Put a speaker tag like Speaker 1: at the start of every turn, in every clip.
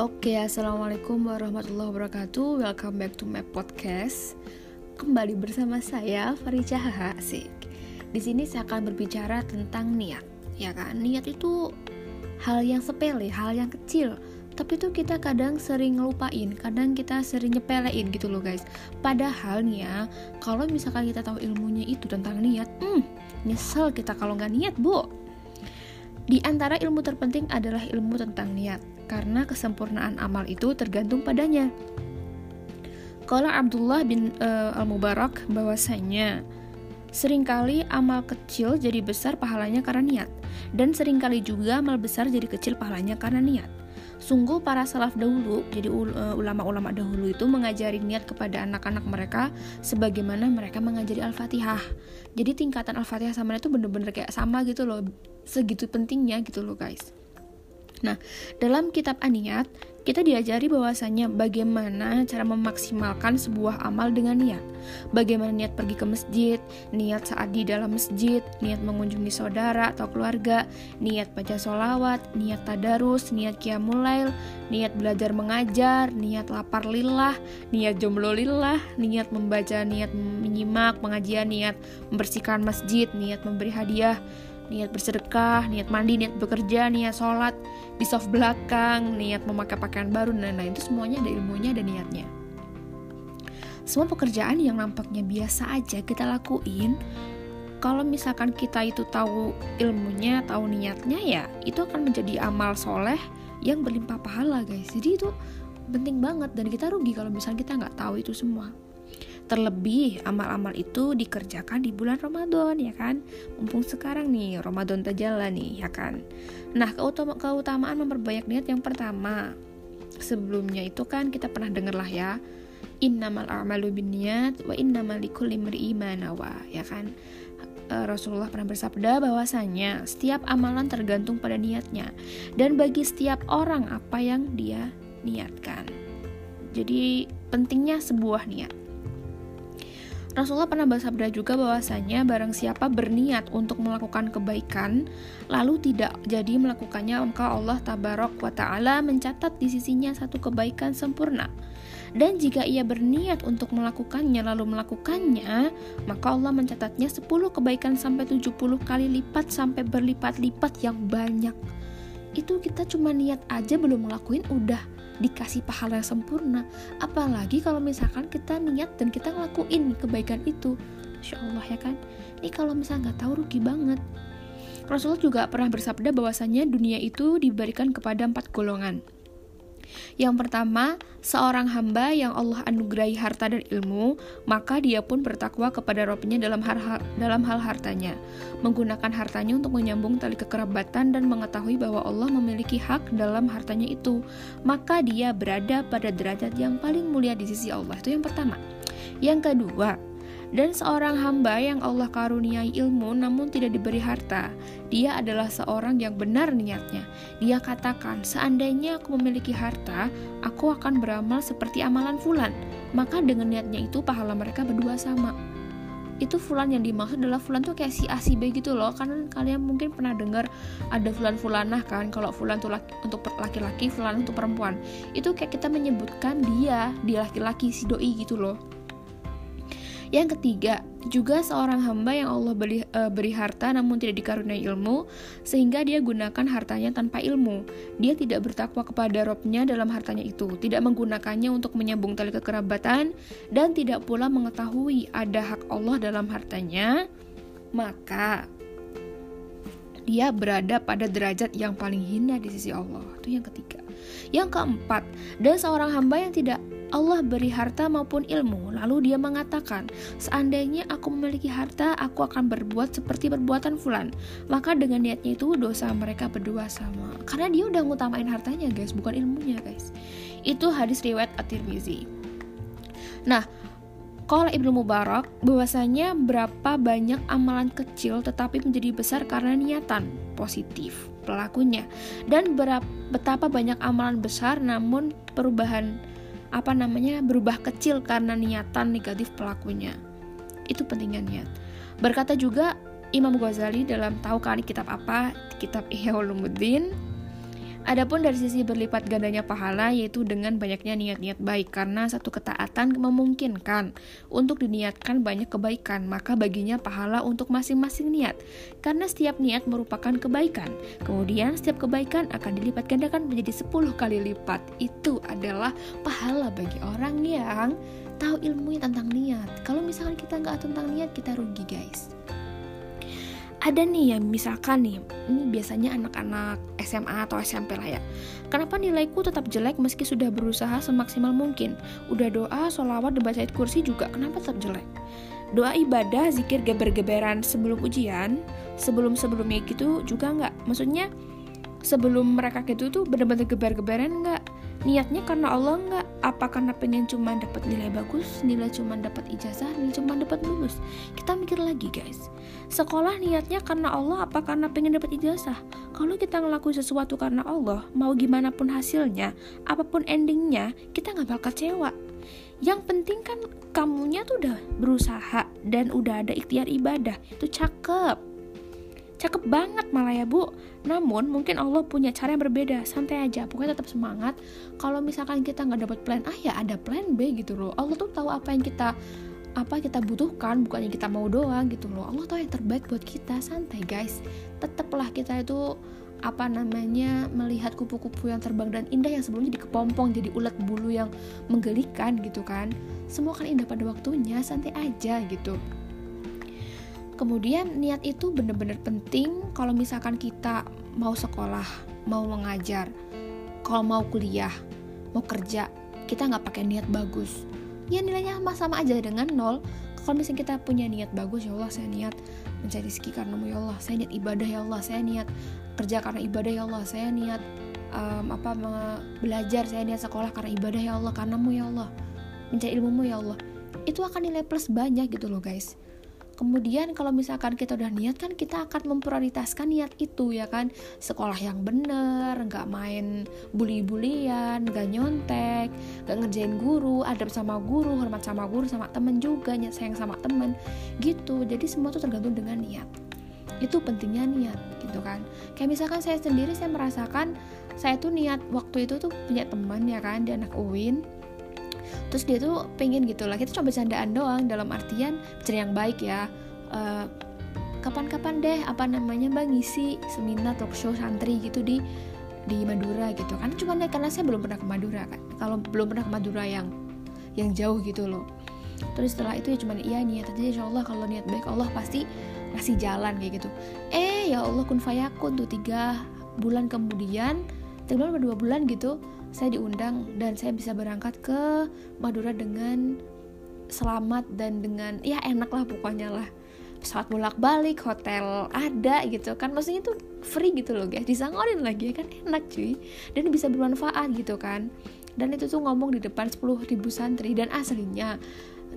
Speaker 1: Oke, assalamualaikum warahmatullahi wabarakatuh. Welcome back to my podcast. Kembali bersama saya Farica Haha Asik. Di sini saya akan berbicara tentang niat, ya kan? Niat itu hal yang sepele, hal yang kecil, tapi tuh kita kadang sering ngelupain, kadang kita sering nyepelein gitu loh guys. Padahal nih ya, kalau misalkan kita tahu ilmunya itu tentang niat, hmm, nyesel kita kalau nggak niat, bu. Di antara ilmu terpenting adalah ilmu tentang niat karena kesempurnaan amal itu tergantung padanya. Kalau Abdullah bin uh, Al-Mubarak bahwasanya sering kali amal kecil jadi besar pahalanya karena niat dan sering kali juga amal besar jadi kecil pahalanya karena niat. Sungguh para salaf dahulu, jadi eh, ulama-ulama dahulu itu mengajari niat kepada anak-anak mereka sebagaimana mereka mengajari Al-Fatihah. Jadi tingkatan Al-Fatihah sama itu bener-bener kayak sama gitu loh, segitu pentingnya gitu loh guys. Nah, dalam kitab Aniyat, kita diajari bahwasanya bagaimana cara memaksimalkan sebuah amal dengan niat. Bagaimana niat pergi ke masjid, niat saat di dalam masjid, niat mengunjungi saudara atau keluarga, niat baca solawat, niat tadarus, niat kiamulail, niat belajar mengajar, niat lapar lillah, niat jomblo lillah, niat membaca, niat menyimak pengajian, niat membersihkan masjid, niat memberi hadiah, niat bersedekah, niat mandi, niat bekerja, niat sholat, di soft belakang, niat memakai pakaian baru, nah, nah itu semuanya ada ilmunya, ada niatnya. Semua pekerjaan yang nampaknya biasa aja kita lakuin, kalau misalkan kita itu tahu ilmunya, tahu niatnya ya, itu akan menjadi amal soleh yang berlimpah pahala guys. Jadi itu penting banget dan kita rugi kalau misalnya kita nggak tahu itu semua. Terlebih amal-amal itu dikerjakan di bulan Ramadan ya kan. Mumpung sekarang nih Ramadan terjalan nih ya kan. Nah, keutama keutamaan memperbanyak niat yang pertama. Sebelumnya itu kan kita pernah denger lah ya. Innamal a'malu binniyat wa innamal likulli imri'in ya kan. E, Rasulullah pernah bersabda bahwasanya setiap amalan tergantung pada niatnya dan bagi setiap orang apa yang dia niatkan. Jadi pentingnya sebuah niat. Rasulullah pernah bersabda juga bahwasanya barang siapa berniat untuk melakukan kebaikan lalu tidak jadi melakukannya maka Allah tabarok wa taala mencatat di sisinya satu kebaikan sempurna. Dan jika ia berniat untuk melakukannya lalu melakukannya, maka Allah mencatatnya 10 kebaikan sampai 70 kali lipat sampai berlipat-lipat yang banyak. Itu kita cuma niat aja belum ngelakuin udah dikasih pahala yang sempurna. Apalagi kalau misalkan kita niat dan kita ngelakuin kebaikan itu. Insya Allah ya kan? Ini kalau misalnya nggak tahu rugi banget. Rasulullah juga pernah bersabda bahwasanya dunia itu diberikan kepada empat golongan yang pertama, seorang hamba yang Allah anugerahi harta dan ilmu, maka dia pun bertakwa kepada Robnya dalam hal, dalam hal hartanya, menggunakan hartanya untuk menyambung tali kekerabatan dan mengetahui bahwa Allah memiliki hak dalam hartanya itu, maka dia berada pada derajat yang paling mulia di sisi Allah. Itu yang pertama. Yang kedua, dan seorang hamba yang Allah karuniai ilmu namun tidak diberi harta. Dia adalah seorang yang benar niatnya. Dia katakan, seandainya aku memiliki harta, aku akan beramal seperti amalan fulan. Maka dengan niatnya itu pahala mereka berdua sama. Itu fulan yang dimaksud adalah fulan tuh kayak si A si B gitu loh. Karena kalian mungkin pernah dengar ada fulan-fulanah kan. Kalau fulan tuh laki, untuk laki-laki, fulan untuk perempuan. Itu kayak kita menyebutkan dia, dia laki-laki si doi gitu loh yang ketiga, juga seorang hamba yang Allah beri, e, beri harta namun tidak dikaruniai ilmu, sehingga dia gunakan hartanya tanpa ilmu. Dia tidak bertakwa kepada robnya dalam hartanya itu, tidak menggunakannya untuk menyambung tali kekerabatan, dan tidak pula mengetahui ada hak Allah dalam hartanya, maka dia berada pada derajat yang paling hina di sisi Allah. Itu yang ketiga. Yang keempat, dan seorang hamba yang tidak Allah beri harta maupun ilmu. Lalu dia mengatakan, seandainya aku memiliki harta, aku akan berbuat seperti perbuatan fulan. Maka dengan niatnya itu dosa mereka berdua sama. Karena dia udah ngutamain hartanya guys, bukan ilmunya guys. Itu hadis riwayat At-Tirmizi. Nah, kalau Ibnu Mubarak bahwasanya berapa banyak amalan kecil tetapi menjadi besar karena niatan positif pelakunya dan berapa, betapa banyak amalan besar namun perubahan apa namanya berubah kecil karena niatan negatif pelakunya. Itu pentingnya niat. Berkata juga Imam Ghazali dalam tahu kali kitab apa? Kitab Ihya Ulumuddin Adapun dari sisi berlipat gandanya pahala yaitu dengan banyaknya niat-niat baik karena satu ketaatan memungkinkan untuk diniatkan banyak kebaikan maka baginya pahala untuk masing-masing niat karena setiap niat merupakan kebaikan. Kemudian setiap kebaikan akan dilipat gandakan menjadi 10 kali lipat. Itu adalah pahala bagi orang yang tahu ilmu tentang niat. Kalau misalkan kita nggak tentang niat kita rugi guys ada nih yang misalkan nih ini biasanya anak-anak SMA atau SMP lah ya. Kenapa nilaiku tetap jelek meski sudah berusaha semaksimal mungkin? Udah doa sholawat dan baca kursi juga kenapa tetap jelek? Doa ibadah zikir geber-geberan sebelum ujian sebelum sebelumnya gitu juga nggak? Maksudnya sebelum mereka gitu tuh bener-bener geber-geberan nggak? Niatnya karena Allah nggak apa karena pengen cuma dapat nilai bagus nilai cuma dapat ijazah nilai cuma dapat lulus? Kita mikir lagi guys. Sekolah niatnya karena Allah apa karena pengen dapat ijazah? Kalau kita ngelakuin sesuatu karena Allah mau gimana pun hasilnya apa pun endingnya kita nggak bakal kecewa. Yang penting kan kamunya tuh udah berusaha dan udah ada ikhtiar ibadah. Itu cakep cakep banget malah ya bu. Namun mungkin Allah punya cara yang berbeda. Santai aja pokoknya tetap semangat. Kalau misalkan kita nggak dapat plan A ya ada plan B gitu loh. Allah tuh tahu apa yang kita apa kita butuhkan bukannya kita mau doang gitu loh. Allah tahu yang terbaik buat kita. Santai guys. Tetaplah kita itu apa namanya melihat kupu-kupu yang terbang dan indah yang sebelumnya jadi kepompong jadi ulat bulu yang menggelikan gitu kan. Semua kan indah pada waktunya. Santai aja gitu kemudian niat itu benar-benar penting kalau misalkan kita mau sekolah mau mengajar kalau mau kuliah mau kerja kita nggak pakai niat bagus. Ya nilainya sama aja dengan nol. Kalau misalnya kita punya niat bagus ya Allah saya niat mencari rezeki karena ya Allah. Saya niat ibadah ya Allah. Saya niat kerja karena ibadah ya Allah. Saya niat um, apa belajar. Saya niat sekolah karena ibadah ya Allah karenamu ya Allah. Mencari ilmumu ya Allah. Itu akan nilai plus banyak gitu loh guys kemudian kalau misalkan kita udah niat kan kita akan memprioritaskan niat itu ya kan? Sekolah yang bener nggak main bully-bulian nggak nyontek nggak ngerjain guru ada sama guru hormat sama guru sama temen juga sayang sama temen gitu. Jadi semua tuh tergantung dengan niat. Itu pentingnya niat gitu kan? Kayak misalkan saya sendiri saya merasakan saya tuh niat waktu itu tuh punya teman ya kan dia anak UIN terus dia tuh pengen gitu lah kita coba candaan doang dalam artian bicara yang baik ya. Eh, kapan-kapan deh apa namanya bang ngisi seminar talk show santri gitu di di Madura gitu. Kan cuma deh karena saya belum pernah ke Madura kan. Kalau belum pernah ke Madura yang yang jauh gitu loh. Terus setelah itu ya cuma iya niat aja insya Allah kalau niat baik Allah pasti ngasih jalan kayak gitu. Eh ya Allah kun fayakun tuh tiga bulan kemudian tiga bulan dua bulan gitu saya diundang dan saya bisa berangkat ke Madura dengan selamat dan dengan ya enak lah pokoknya lah. Pesawat bolak balik hotel ada gitu kan. Maksudnya itu free gitu loh guys. Disangorin lagi ya kan? Enak cuy. Dan bisa bermanfaat gitu kan. Dan itu tuh ngomong di depan 10 ribu santri. Dan aslinya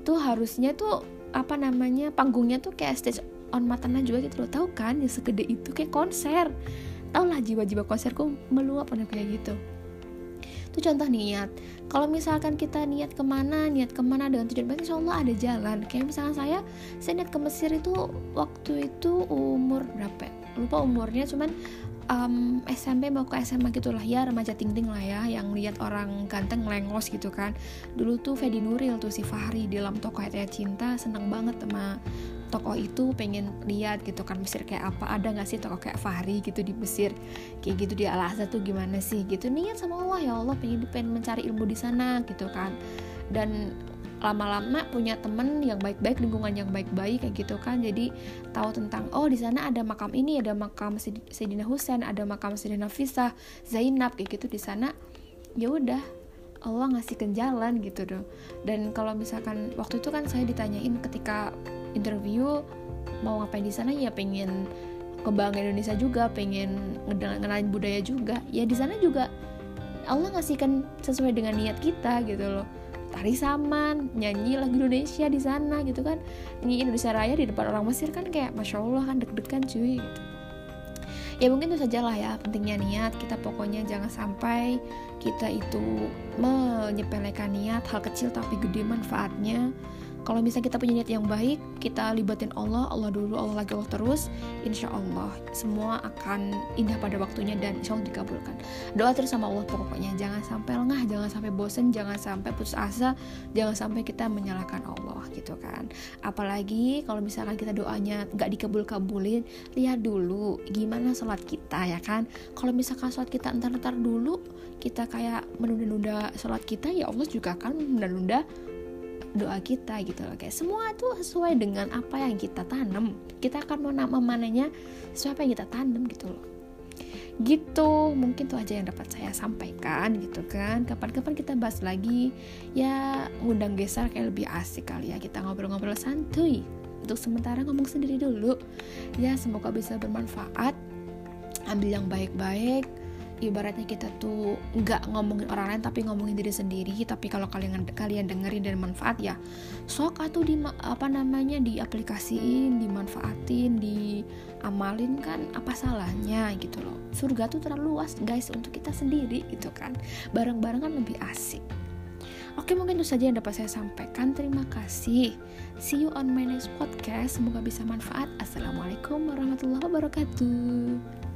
Speaker 1: tuh harusnya tuh apa namanya panggungnya tuh kayak stage on matana juga gitu loh. Tahu kan? Yang segede itu kayak konser. Tau lah jiwa-jiwa konserku meluap pada kayak gitu itu contoh niat. Kalau misalkan kita niat ke mana niat ke mana dengan tujuan baik insya Allah ada jalan. Kayak misalkan saya saya niat ke Mesir itu waktu itu umur berapa? Lupa umurnya cuman um, SMP mau ke SMA gitulah ya remaja ting ting lah ya yang lihat orang ganteng lengos gitu kan. Dulu tuh Fedi Nuril tuh si Fahri di dalam toko Hayat Cinta seneng banget sama toko itu pengen lihat gitu kan Mesir kayak apa ada nggak sih toko kayak Fahri gitu di Mesir? Kayak gitu di Al Azhar tuh gimana sih? Gitu niat sama Allah ya Allah pengen pengen mencari ilmu di sana gitu kan. Dan lama-lama punya temen yang baik-baik lingkungan yang baik-baik kayak gitu kan. Jadi tahu tentang oh di sana ada makam ini ada makam Sayyidina Husain ada makam Sayyidina Fisah Zainab kayak gitu di sana. Ya udah Allah ngasih jalan gitu dong. Dan kalau misalkan waktu itu kan saya ditanyain ketika interview mau ngapain di sana ya pengen ke Bank Indonesia juga pengen ngenalin budaya juga. Ya di sana juga Allah ngasihkan sesuai dengan niat kita gitu loh. Tari saman nyanyi lagu Indonesia di sana gitu kan. Nyanyi Indonesia Raya di depan orang Mesir kan kayak masya Allah kan deg-degan cuy gitu. Ya mungkin itu saja lah ya pentingnya niat kita. Pokoknya jangan sampai kita itu menyepelekan niat hal kecil tapi gede manfaatnya kalau misalnya kita punya niat yang baik kita libatin Allah Allah dulu Allah lagi Allah terus insya Allah semua akan indah pada waktunya dan insya Allah dikabulkan. Doa terus sama Allah pokoknya jangan sampai lengah jangan sampai bosen jangan sampai putus asa jangan sampai kita menyalahkan Allah gitu kan. Apalagi kalau misalkan kita doanya nggak dikabul-kabulin lihat dulu gimana sholat kita ya kan. Kalau misalkan sholat kita entar-entar dulu kita kayak menunda-nunda sholat kita ya Allah juga akan menunda-nunda doa kita gitu loh kayak semua tuh sesuai dengan apa yang kita tanam. Kita akan memanennya sesuai apa yang kita tanam gitu loh. Gitu mungkin tuh aja yang dapat saya sampaikan gitu kan. Kapan-kapan kita bahas lagi. Ya ngundang geser kayak lebih asik kali ya kita ngobrol-ngobrol santuy. Untuk sementara ngomong sendiri dulu. Ya semoga bisa bermanfaat. Ambil yang baik-baik ibaratnya kita tuh nggak ngomongin orang lain tapi ngomongin diri sendiri. Tapi kalau kalian kalian dengerin dan manfaat ya sok atau di apa namanya diaplikasiin dimanfaatin diamalin kan apa salahnya gitu loh. Surga tuh terlalu luas guys untuk kita sendiri gitu kan. Bareng-bareng kan lebih asik. Oke mungkin itu saja yang dapat saya sampaikan. Terima kasih. See you on my next podcast. Semoga bisa manfaat. Assalamualaikum warahmatullahi wabarakatuh